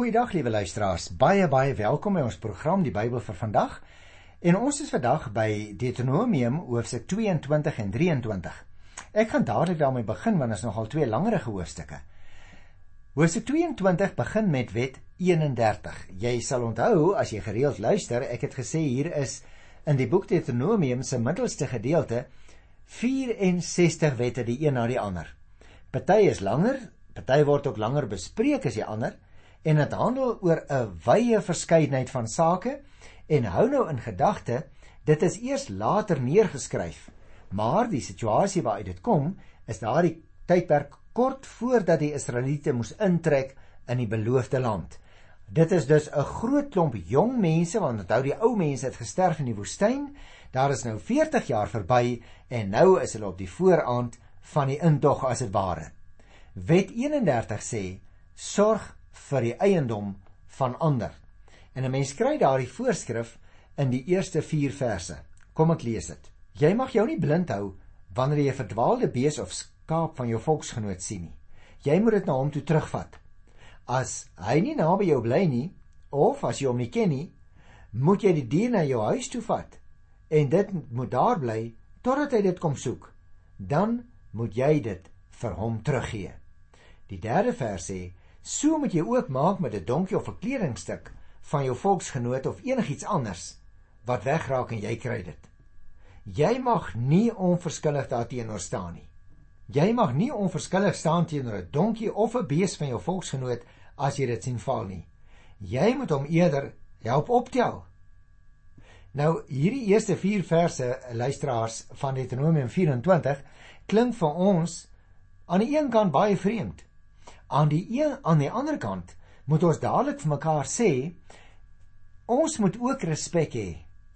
Goeiedag liewe luisteraars. Baie baie welkom by ons program Die Bybel vir vandag. En ons is vandag by Deuteronomium hoofstuk 22 en 23. Ek gaan dadelik daarmee begin want dit is nogal twee langerige hoofstukke. Hoofstuk 22 begin met wet 31. Jy sal onthou as jy gereeld luister, ek het gesê hier is in die boek Deuteronomium se middelste gedeelte 64 wette die een na die ander. Party is langer, party word ook langer bespreek as die ander en dit handel oor 'n wye verskeidenheid van sake en hou nou in gedagte dit is eers later neergeskryf. Maar die situasie waaruit dit kom is daardie tydperk kort voordat die Israeliete moes intrek in die beloofde land. Dit is dus 'n groot klomp jong mense want onthou die ou mense het gesterf in die woestyn daar is nou 40 jaar verby en nou is hulle op die vooraand van die intog as dit ware. Wet 31 sê: Sorg vir die eiendom van ander. En 'n mens kry daardie voorskrif in die eerste 4 verse. Kom ek lees dit. Jy mag jou nie blind hou wanneer jy 'n verdwaalde bees of skaap van jou volksgenoot sien nie. Jy moet dit na hom toe terugvat. As hy nie naby jou bly nie of as jy hom nie ken nie, moet jy die dier na jou huis toe vat en dit moet daar bly totdat hy dit kom soek. Dan moet jy dit vir hom teruggee. Die derde vers sê: "So moet jy ook maak met 'n donkie of 'n kledingstuk van jou volksgenoot of enigiets anders wat wegraak en jy kry dit. Jy mag nie onverskillig daarteenoor staan nie. Jy mag nie onverskillig staan teenoor 'n donkie of 'n bees van jou volksgenoot as jy dit sien val nie. Jy moet hom eerder help optel." Nou hierdie eerste 4 verse luisteraars van Deuteronomium 24 klink vir ons aan die een kant baie vreemd aan die een aan die ander kant moet ons dadelik vir mekaar sê ons moet ook respek hê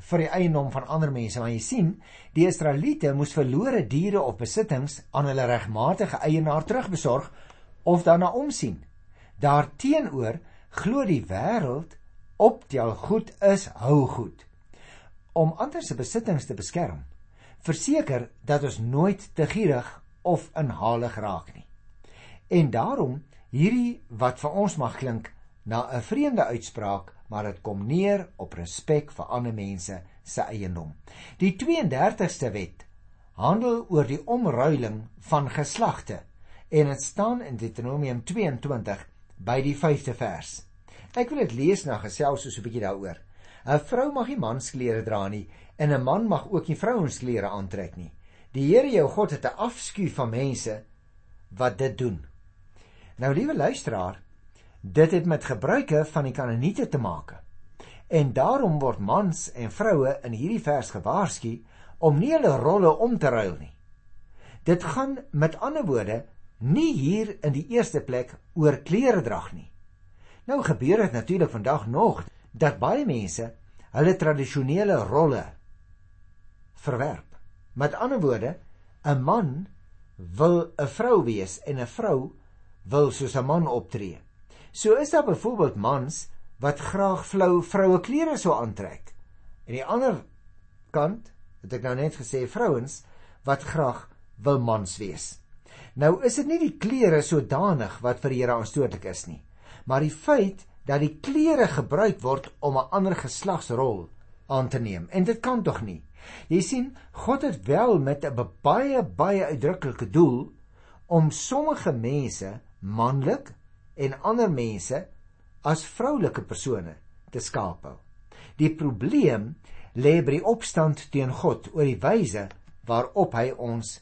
vir die eiendom van ander mense. Want jy sien die Israeliete moes verlore diere of besittings aan hulle regmatige eienaar terugbesorg of daarna omsien. Daarteenoor glo die wêreld optel goed is hou goed. Om ander se besittings te beskerm verseker dat ons nooit te gierig of inhalig raak nie En daarom hierdie wat vir ons mag klink na 'n vreemde uitspraak, maar dit kom neer op respek vir ander mense se eiendom. Die 32ste wet handel oor die omruiling van geslagte en dit staan in Deuteronomium 22 by die 5de vers. Ek wil dit lees na gesels so 'n bietjie daaroor. 'n Vrou mag nie mansklere dra nie en 'n man mag ook nie vrouensklere aantrek nie. Die Here jou God het 'n afskuw van mense wat dit doen. Nou liewe luisteraar, dit het met gebruike van die Kanaaniete te maak. En daarom word mans en vroue in hierdie vers gewaarsku om nie hulle rolle om te ruil nie. Dit gaan met ander woorde nie hier in die eerste plek oor klere drag nie. Nou gebeur dit natuurlik vandag nog dat baie mense hulle tradisionele rolle verwerp. Met ander woorde, 'n man wil 'n vrou wees en 'n vrou wil soos 'n man optree. So is daar byvoorbeeld mans wat graag flou vroue klere sou aantrek. En die ander kant, het ek nou net gesê vrouens wat graag wil mans wees. Nou is dit nie die klere sodanig wat vir die Here aanstootlik is nie, maar die feit dat die klere gebruik word om 'n ander geslagsrol aan te neem. En dit kan tog nie. Jy sien, God het wel met 'n baie baie uitdruklike doel om sommige mense manlik en ander mense as vroulike persone te skaap. Die probleem lê by die opstand teen God oor die wyse waarop hy ons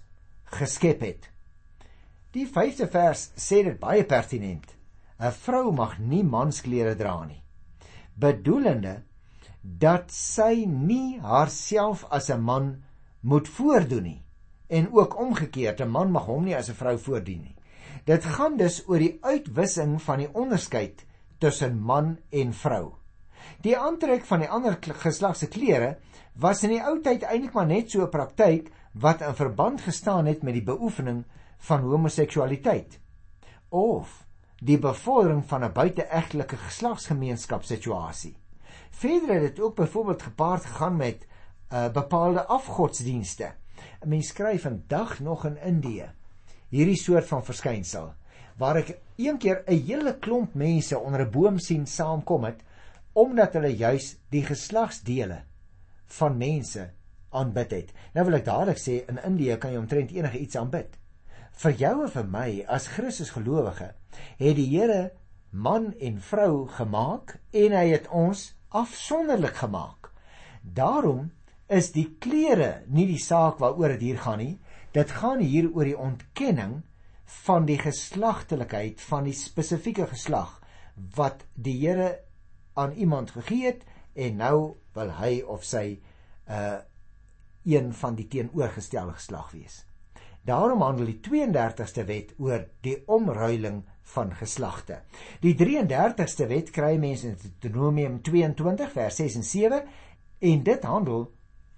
geskep het. Die 5de vers sê dit baie pertinent. 'n Vrou mag nie mansklere dra nie. Bedoelende dat sy nie haarself as 'n man moet voordoen nie en ook omgekeerd 'n man mag hom nie as 'n vrou voordoen nie. Dit gaan dus oor die uitwissing van die onderskeid tussen man en vrou. Die aantrek van die ander geslag se klere was in die ou tyd eintlik maar net so 'n praktyk wat in verband gestaan het met die beoefening van homoseksualiteit of die bevordering van 'n buiteegtelike geslagsgemeenskap situasie. Verder het dit ook byvoorbeeld gepaard gegaan met uh, bepaalde afgodsdienste. 'n Mens skryf vandag nog in Indië hierdie soort van verskynsel waar ek een keer 'n hele klomp mense onder 'n boom sien saamkom het omdat hulle juis die geslagsdele van mense aanbid het. Nou wil ek dadelik sê in Indië kan jy omtrent enige iets aanbid. Vir jou en vir my as Christus gelowige het die Here man en vrou gemaak en hy het ons afsonderlik gemaak. Daarom is die klere nie die saak waaroor dit hier gaan nie. Dit gaan hier oor die ontkenning van die geslagtelikheid van die spesifieke geslag wat die Here aan iemand gegee het en nou wil hy of sy uh een van die teenoorgestelde geslag wees. Daarom handel die 32ste wet oor die omruiling van geslagte. Die 33ste wet kry mense in Deuteronomium 22 vers 6 en 7 en dit handel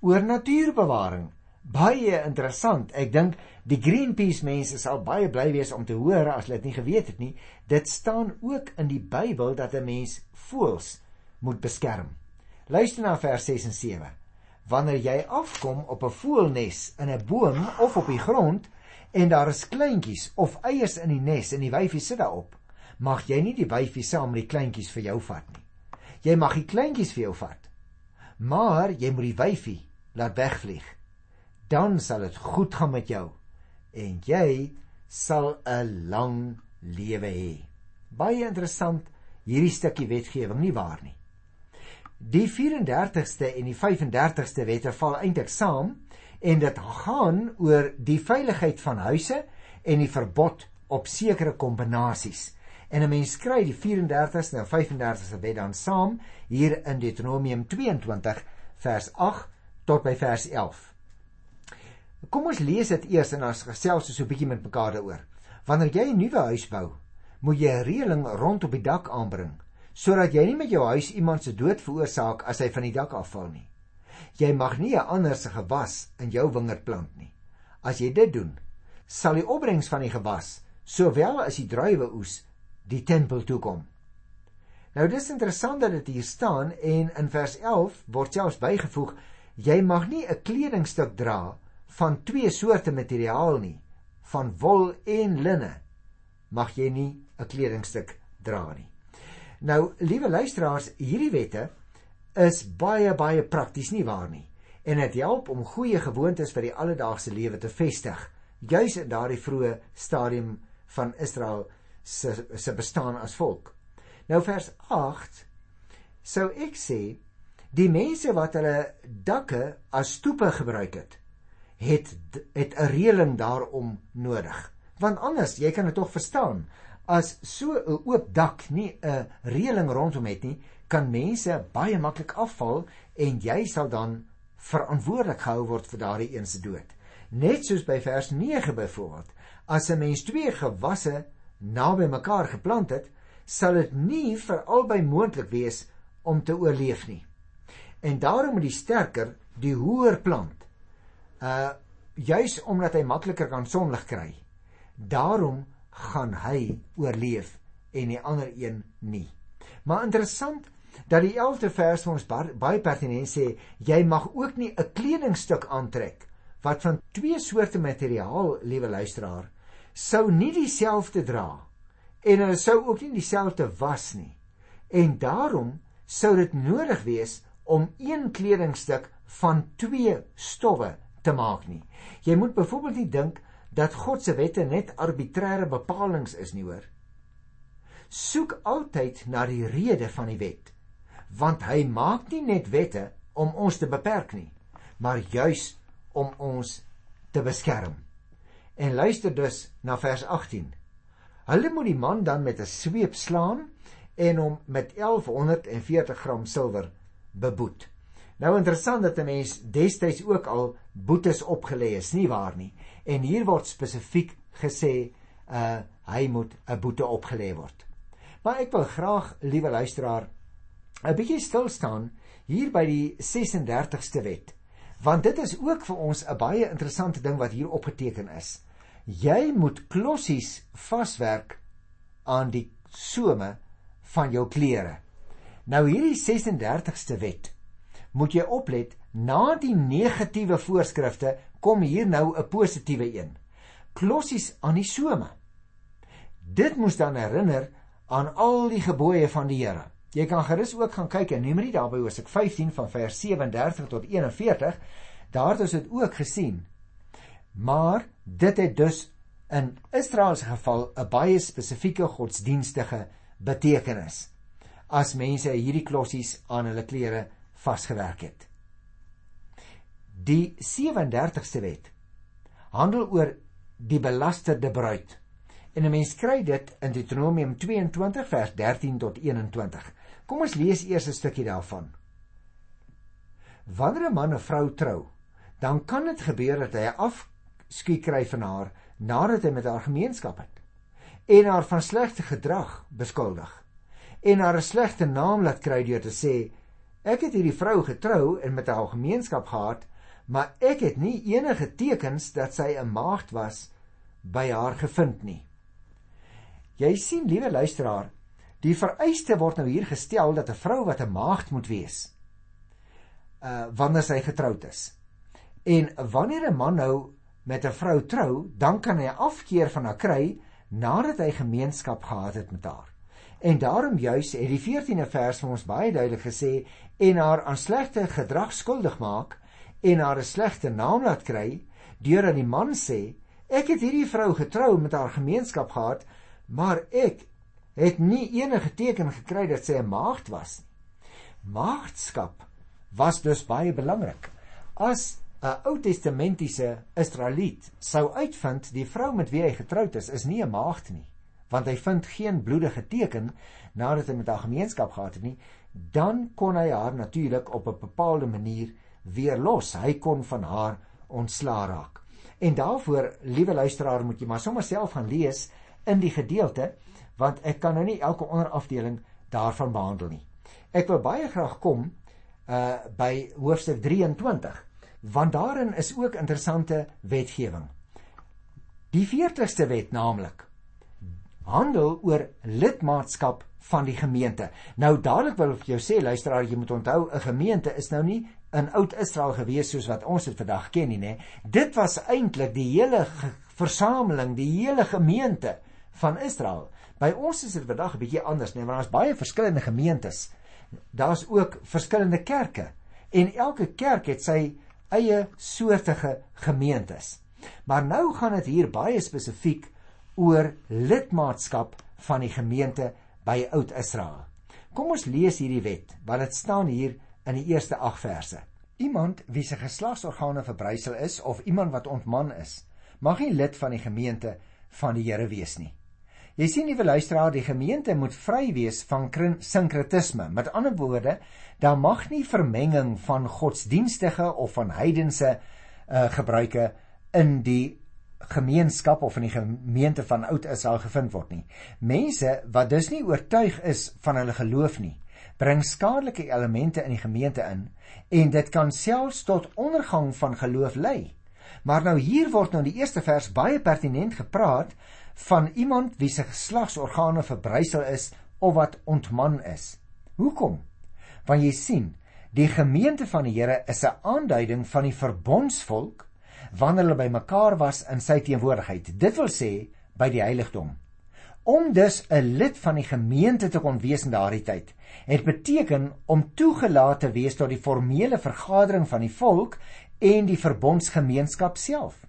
oor natuurbewaring. Baie interessant. Ek dink die Greenpeace mense sal baie bly wees om te hoor as hulle dit nie geweet het nie. Dit staan ook in die Bybel dat 'n mens voëls moet beskerm. Luister na vers 6 en 7. Wanneer jy afkom op 'n voëlnes in 'n boom of op die grond, en daar is kleintjies of eiers in die nes en die wyfie sit daarop, mag jy nie die wyfie saam met die kleintjies vir jou vat nie. Jy mag die kleintjies vir jou vat. Maar jy moet die wyfie laat wegvlieg. Dan sal dit goed gaan met jou en jy sal 'n lang lewe hê. Baie interessant hierdie stukkie wetgewing nie waar nie. Die 34ste en die 35ste wette val eintlik saam en dit gaan oor die veiligheid van huise en die verbod op sekere kombinasies. En 'n mens kry die 34ste en 35ste wet dan saam hier in Deuteronomium 22 vers 8 tot by vers 11. Kom ons lees dit eers en ons gesels so 'n bietjie met mekaar daaroor. Wanneer jy 'n nuwe huis bou, moet jy 'n reëling rondop die dak aanbring sodat jy nie met jou huis iemand se dood veroorsaak as hy van die dak afval nie. Jy mag nie 'n ander se gewas in jou wingerd plant nie. As jy dit doen, sal die opbrengs van die gewas, sowel as die druiweoes, die tempel toe kom. Nou dis interessant dat dit hier staan en in vers 11 word selfs bygevoeg jy mag nie 'n kledingstuk dra van twee soorte materiaal nie, van wol en linne mag jy nie 'n kledingstuk dra nie. Nou, liewe luisteraars, hierdie wette is baie baie prakties nie waar nie en dit help om goeie gewoontes vir die alledaagse lewe te vestig juis in daardie vroeë stadium van Israel se se bestaan as volk. Nou vers 8 sou ek sê die mense wat hulle dakke as stoepe gebruik het het het 'n reëling daarom nodig. Want anders, jy kan dit tog verstaan, as so 'n oop dak nie 'n reëling rondom het nie, kan mense baie maklik afval en jy sal dan verantwoordelik gehou word vir daardie een se dood. Net soos by vers 9 byvoorbeeld, as 'n mens twee gewasse naby mekaar geplant het, sal dit nie vir albei moontlik wees om te oorleef nie. En daarom moet die sterker die hoër plant. Uh juis omdat hy makliker kan sonlig kry. Daarom gaan hy oorleef en die ander een nie. Maar interessant dat die 11de vers vir ons baie pertinent sê jy mag ook nie 'n kledingstuk aantrek wat van twee soorte materiaal, liewe luisteraar, sou nie dieselfde dra en hulle sou ook nie dieselfde was nie. En daarom sou dit nodig wees om een kledingstuk van twee stowwe te maak nie. Jy moet byvoorbeeld nie dink dat God se wette net arbitreëre bepalinge is nie hoor. Soek altyd na die rede van die wet want hy maak nie net wette om ons te beperk nie, maar juis om ons te beskerm. En luister dus na vers 18. Hulle moet die man dan met 'n sweep slaan en hom met 1140 gram silwer beboet. Nou interessant dat 'n mens destyds ook al boetes opgelê is, nie waar nie? En hier word spesifiek gesê uh hy moet 'n boete opgelê word. Maar ek wil graag, liewe luisteraar, 'n bietjie stil staan hier by die 36ste wet. Want dit is ook vir ons 'n baie interessante ding wat hier opgeteken is. Jy moet klossies vaswerk aan die some van jou klere. Nou hierdie 36ste wet moet jy oplet na die negatiewe voorskrifte kom hier nou 'n positiewe een. Klossies aan die some. Dit moes dan herinner aan al die gebooie van die Here. Jy kan gerus ook gaan kyk in Numeri daarby Hosea 15 van vers 37 tot 41. Daar het ons dit ook gesien. Maar dit het dus in Israel se geval 'n baie spesifieke godsdienstige betekenis as mense hierdie klossies aan hulle klere vasgewerk het. Die 37ste wet handel oor die belasterde bruid. En 'n mens kry dit in Deuteronomium 22 vers 13 tot 21. Kom ons lees eers 'n stukkie daarvan. Wanneer 'n man 'n vrou trou, dan kan dit gebeur dat hy afskuw kry van haar nadat hy met haar gemeenskap het en haar van slegte gedrag beskuldig en haar 'n slegte naam laat kry deur te sê ek het hierdie vrou getrou en met haar gemeenskap gehad maar ek het nie enige tekens dat sy 'n maagd was by haar gevind nie. Jy sien, liewe luisteraar, die vereiste word nou hier gestel dat 'n vrou wat 'n maagd moet wees, uh wanneer sy getroud is. En wanneer 'n man nou met 'n vrou trou, dan kan hy afkeer van haar kry nadat hy gemeenskap gehad het met haar. En daarom juis het die 14de vers vir ons baie duidelik gesê en haar aan slegte gedrag skuldig maak en haar 'n slegte naam laat kry deurdat die man sê ek het hierdie vrou getrou met haar gemeenskap gehad maar ek het nie enige teken gekry dat sy 'n maagd was maagdskap was dus baie belangrik. As 'n Ou Testamentiese Israeliet sou uitvind die vrou met wie hy getroud is is nie 'n maagd nie want hy vind geen bloedige teken nadat hy met haar gemeenskap gehad het nie dan kon hy haar natuurlik op 'n bepaalde manier weer los. Hy kon van haar ontslaa raak. En daarvoor, liewe luisteraar, moet jy maar sommer self gaan lees in die gedeelte want ek kan nou nie elke onderafdeling daarvan behandel nie. Ek wil baie graag kom uh by hoofstuk 23 want daarin is ook interessante wetgewing. Die 40ste wet naamlik handel oor lidmaatskap van die gemeente. Nou dadelik wil ek jou sê luisteraar, jy moet onthou 'n gemeente is nou nie in oud Israel gewees soos wat ons dit vandag ken nie, nê. Dit was eintlik die hele versameling, die hele gemeente van Israel. By ons is dit vandag 'n bietjie anders, nê, want daar's baie verskillende gemeentes. Daar's ook verskillende kerke en elke kerk het sy eie soortige gemeentes. Maar nou gaan dit hier baie spesifiek oor lidmaatskap van die gemeente by oud Israel. Kom ons lees hierdie wet, want dit staan hier in die eerste 8 verse. Iemand wie se geslagsorgane verbrysel is of iemand wat ontman is, mag nie lid van die gemeente van die Here wees nie. Jy sien liewe luisteraar, die gemeente moet vry wees van sinkretisme. Met ander woorde, daar mag nie vermenging van godsdienstige of van heidense uh, gebruike in die gemeenskap of in die gemeente van oud Israel gevind word nie. Mense wat dus nie oortuig is van hulle geloof nie, bring skadelike elemente in die gemeente in en dit kan selfs tot ondergang van geloof lei. Maar nou hier word nou in die eerste vers baie pertinent gepraat van iemand wie se geslagsorgane verbrysel is of wat ontman is. Hoekom? Want jy sien, die gemeente van die Here is 'n aanduiding van die verbondsvolk wanneer hulle bymekaar was in sy teenwoordigheid. Dit wil sê by die heiligdom. Om dus 'n lid van die gemeente te kon wees in daardie tyd, het beteken om toegelaat te wees tot die formele vergadering van die volk en die verbondsgemeenskap self.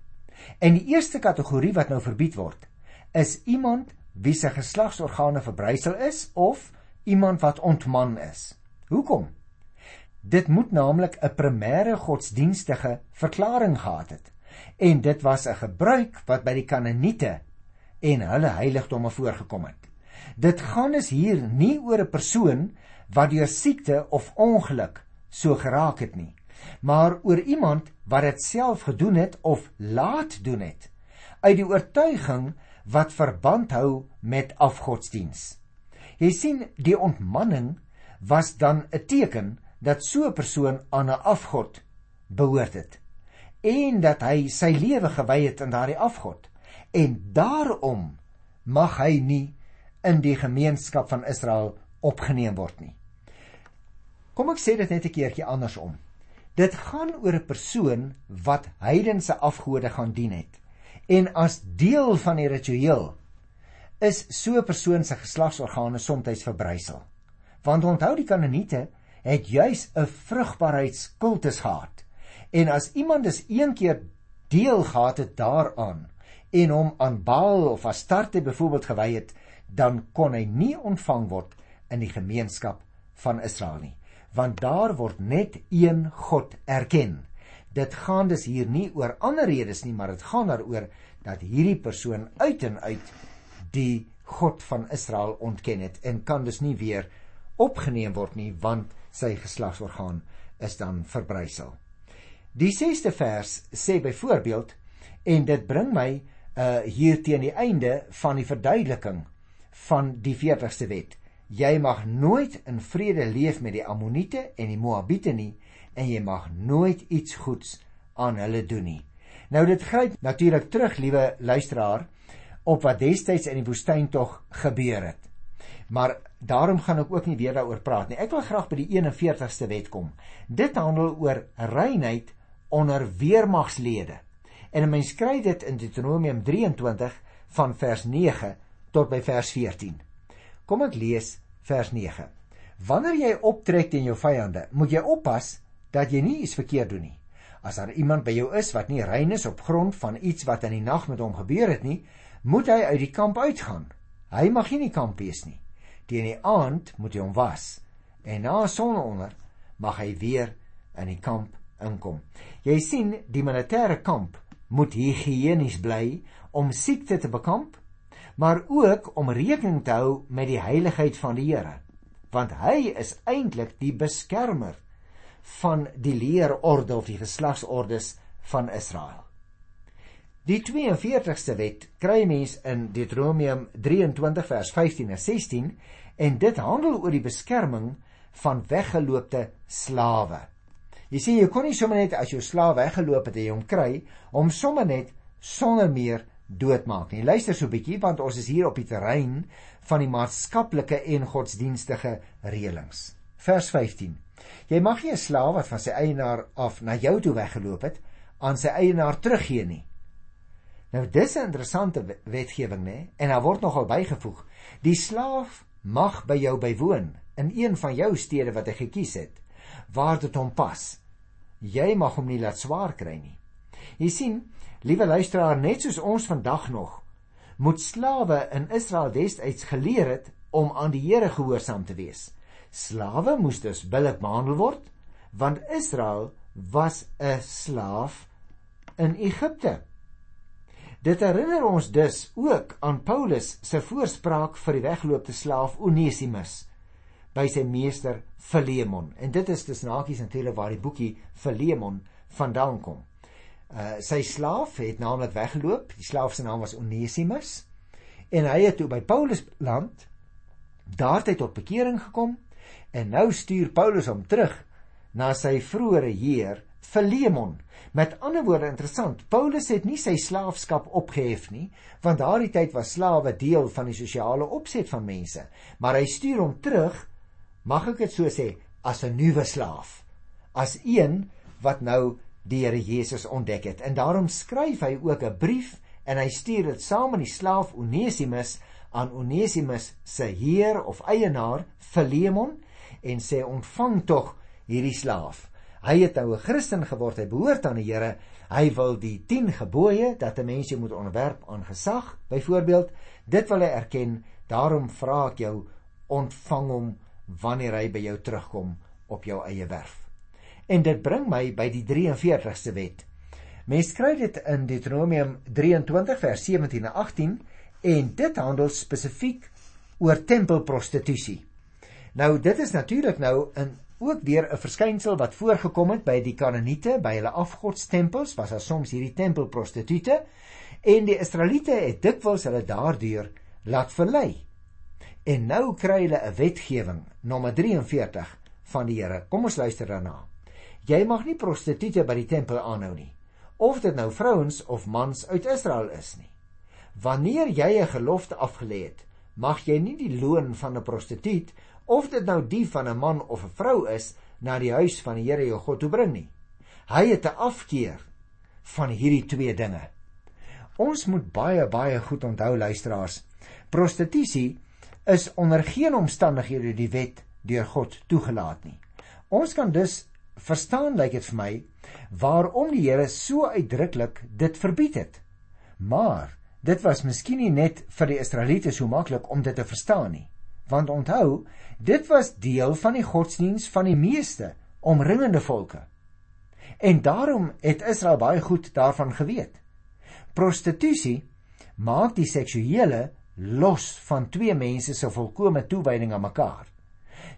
En die eerste kategorie wat nou verbied word, is iemand wie se geslagsorgane verbrysel is of iemand wat ontman is. Hoekom? Dit moet naamlik 'n primêre godsdienstige verklaring gehad het. En dit was 'n gebruik wat by die Kanaaniete en hulle heiligdomme voorgekom het. Dit gaan is hier nie oor 'n persoon wat deur siekte of ongeluk so geraak het nie, maar oor iemand wat dit self gedoen het of laat doen het uit die oortuiging wat verband hou met afgodsdiens. Jy sien, die ontmanning was dan 'n teken dat so 'n persoon aan 'n afgod behoort het en dat hy sy lewe gewy het aan daardie afgod en daarom mag hy nie in die gemeenskap van Israel opgeneem word nie. Kom ek sê dit net 'n keertjie andersom. Dit gaan oor 'n persoon wat heidense afgode gaan dien het en as deel van die ritueel is so 'n persoon se geslagsorgane soms verbrysel. Want onthou die Kanaaniete het juis 'n vrugbaarheidskultus gehad. En as iemand dus een keer deel gehad het daaraan en hom aan Baal of Astarte byvoorbeeld gewy het, dan kon hy nie ontvang word in die gemeenskap van Israel nie, want daar word net een God erken. Dit gaan dus hier nie oor ander redes nie, maar dit gaan daaroor dat hierdie persoon uit en uit die God van Israel ontken het en kan dus nie weer opgeneem word nie want sy geslagsorgaan is dan verbrysel. Die 6ste vers sê byvoorbeeld en dit bring my uh hier teen die einde van die verduideliking van die 40ste wet. Jy mag nooit in vrede leef met die Ammoniete en die Moabiete nie en jy mag nooit iets goeds aan hulle doen nie. Nou dit gryp natuurlik terug, liewe luisteraar, op wat destyds in die woestyn tog gebeur het. Maar daarom gaan ek ook nie weer daaroor praat nie. Ek wil graag by die 41ste wet kom. Dit handel oor reinheid onder weermagslede. En 'n mens kry dit in Deuteronomium 23 van vers 9 tot by vers 14. Kom ek lees vers 9. Wanneer jy optrek teen jou vyande, moet jy oppas dat jy nie iets verkeerd doen nie. As daar iemand by jou is wat nie rein is op grond van iets wat in die nag met hom gebeur het nie, moet hy uit die kamp uitgaan. Hy mag nie in die kamp wees nie. Teen die aand moet hy hom was en na sononder mag hy weer in die kamp inkom. Jy sien, die militêre kamp moet higienies bly om siekte te bekamp, maar ook om rekening te hou met die heiligheid van die Here, want hy is eintlik die beskermer van die leerorde of die geslagsordes van Israel. Die 42ste wet kry mens in Deuteronomium 23 vers 15 en 16 en dit handel oor die beskerming van weggeloopte slawe. Jy sien jy kon nie sommer net as jou slaaf weggeloop het en jy hom kry om sommer net sonder meer doodmaak nie. Luister so 'n bietjie want ons is hier op die terrein van die maatskaplike en godsdienstige reëlings. Vers 15. Jy mag nie 'n slaaf wat van sy eienaar af na jou toe weggeloop het aan sy eienaar teruggee nie. Nou dis 'n interessante wetgewing nê en daar word nogal bygevoeg. Die slaaf mag by jou bywoon in een van jou stede wat hy gekies het waar dit hom pas. Jy mag hom nie laat swaar kry nie. Jy sien, liewe luisteraar, net soos ons vandag nog moet slawe in Israel destyds geleer het om aan die Here gehoorsaam te wees. Slawe moes dus billik behandel word want Israel was 'n slaaf in Egipte. Dit herinner ons dus ook aan Paulus se voorspraak vir die weggeloopte slaaf Onesimus by sy meester Philemon. En dit is dus nakies natuurlik waar die boekie Philemon vandaan kom. Uh sy slaaf het naamlik weggeloop. Die slaaf se naam was Onesimus en hy het toe by Paulus land daar het hy tot bekering gekom en nou stuur Paulus hom terug na sy vroeëre heer Philemon. Met ander woorde interessant, Paulus het nie sy slaafskap opgehef nie, want daardie tyd was slawe deel van die sosiale opset van mense, maar hy stuur hom terug, mag ek dit so sê, as 'n nuwe slaaf, as een wat nou die Here Jesus ontdek het. En daarom skryf hy ook 'n brief en hy stuur dit saam met die slaaf Onesimus aan Onesimus se heer of eienaar Philemon en sê ontvang tog hierdie slaaf. Hy het nou 'n Christen geword, hy behoort aan die Here. Hy wil die 10 gebooie dat 'n mens jou moet onderwerp aan gesag, byvoorbeeld, dit wil hy erken. Daarom vra ek jou, ontvang hom wanneer hy by jou terugkom op jou eie werf. En dit bring my by die 43ste wet. Mens kry dit in Deuteronomium 23 vers 17 en 18 en dit handel spesifiek oor tempelprostitusie. Nou dit is natuurlik nou in ook weer 'n verskynsel wat voorgekom het by die Kanaaniete, by hulle afgodstempels, was daar soms hierdie tempelprostituie en die Israeliete het dikwels hulle daardeur laat verlei. En nou kry hulle 'n wetgewing, nommer 43 van die Here. Kom ons luister daarna. Jy mag nie prostituie by die tempel aanhou nie, of dit nou vrouens of mans uit Israel is nie. Wanneer jy 'n gelofte afgelê het, mag jy nie die loon van 'n prostituut of dit nou die van 'n man of 'n vrou is na die huis van die Here jou God toe bring nie. Hy het 'n afkeer van hierdie twee dinge. Ons moet baie baie goed onthou luisteraars. Prostitusie is onder geen omstandighede die wet deur God toegelaat nie. Ons kan dus verstaan lyk dit vir my waarom die Here so uitdruklik dit verbied het. Maar dit was miskien nie net vir die Israeliete so maklik om dit te verstaan nie. Want onthou, dit was deel van die godsdiens van die meeste omringende volke. En daarom het Israel baie goed daarvan geweet. Prostitusie maak die seksuele los van twee mense se volkomme toewyding aan mekaar.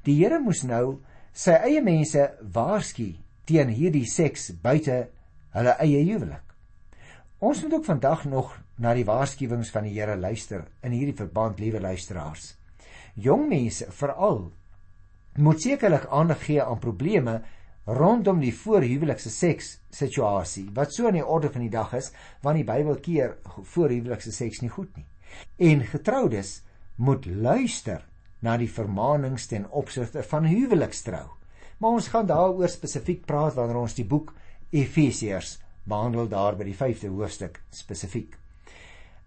Die Here moes nou sy eie mense waarsku teen hierdie seks buite hulle eie huwelik. Ons moet ook vandag nog na die waarskuwings van die Here luister in hierdie verband, liewe luisteraars. Jong mense veral moet sekerlik aandag gee aan probleme rondom die voorhuwelikse seks situasie wat so aan die orde van die dag is want die Bybel keer voorhuwelikse seks nie goed nie. En getroudes moet luister na die vermaanings ten opsigte van huwelikstrou. Maar ons gaan daaroor spesifiek praat wanneer ons die boek Efesiërs behandel daar by die 5de hoofstuk spesifiek.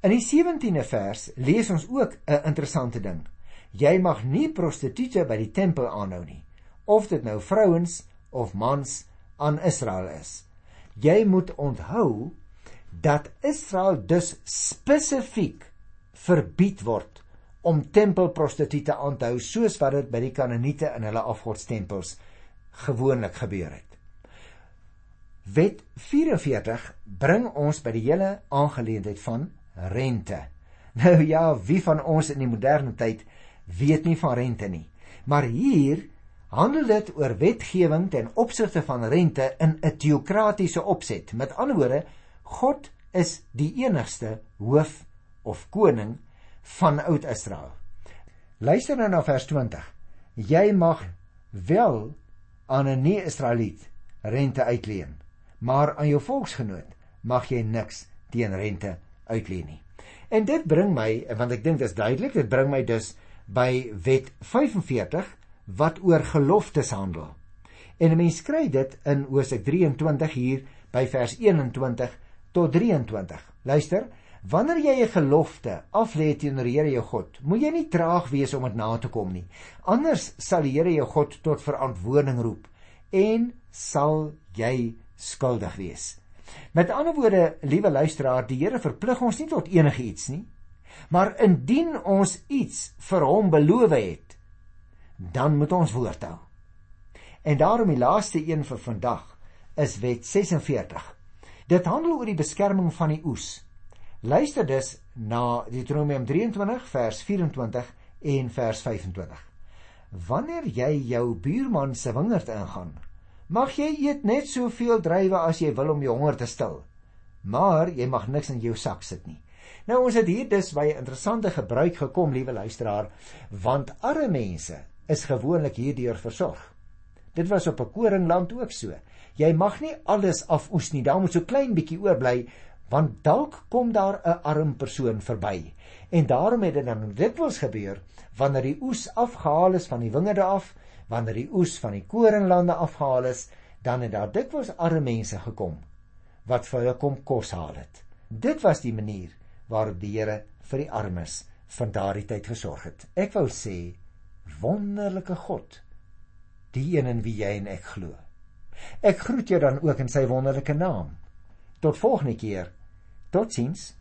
In die 17de vers lees ons ook 'n interessante ding. Jy mag nie prostituie by die tempel aanhou nie, of dit nou vrouens of mans aan Israel is. Jy moet onthou dat Israel dus spesifiek verbied word om tempelprostituie aan te hou soos wat dit by die Kanaaniete in hulle afgodstempels gewoonlik gebeur het. Wet 44 bring ons by die hele aangeleentheid van rente. Nou ja, wie van ons in die moderne tyd weet nie van rente nie. Maar hier handel dit oor wetgewing ten opsigte van rente in 'n teokratiese opset. Met ander woorde, God is die enigste hoof of koning van Oud-Israel. Luister nou na vers 20. Jy mag wel aan 'n nie-Israeliet rente uitleen, maar aan jou volksgenoot mag jy niks teen rente uitleen nie. En dit bring my, want ek dink dit is duidelik, dit bring my dus by wet 45 wat oor geloftes handel. En 'n mens kry dit in Hosea 23 hier by vers 21 tot 23. Luister, Wanneer jy 'n gelofte aflê teenoor die Here jou God, moet jy nie traag wees om dit na te kom nie. Anders sal die Here jou God tot verantwoording roep en sal jy skuldig wees. Met ander woorde, liewe luisteraar, die Here verplig ons nie tot enigiets nie. Maar indien ons iets vir hom beloof het, dan moet ons woord hou. En daarom die laaste een vir vandag is Wet 46. Dit handel oor die beskerming van die oes. Luister dus na Deuteronomium 23 vers 24 en vers 25. Wanneer jy jou buurman se wingerd ingaan, mag jy eet net soveel druiwe as jy wil om jou honger te stil, maar jy mag niks in jou sak sit nie. Nou ons het hier dus by 'n interessante gebruik gekom, liewe luisteraar, want arme mense is gewoonlik hierdeur versorg. Dit was op 'n koringland ook so. Jy mag nie alles afoes nie, daar moet so klein bietjie oorbly want dalk kom daar 'n arm persoon verby. En daarom het dit dan dikwels gebeur wanneer die oes afgehaal is van die wingerde af, wanneer die oes van die koringlande afgehaal is, dan het daar dikwels arme mense gekom wat vir hulle kom kos haal het. Dit was die manier waarop die Here vir die armes van daardie tyd gesorg het. Ek wou sê wonderlike God, die een in wie jy en ek glo. Ek groet jou dan ook in sy wonderlike naam. Tot volgende keer. Tot ziens!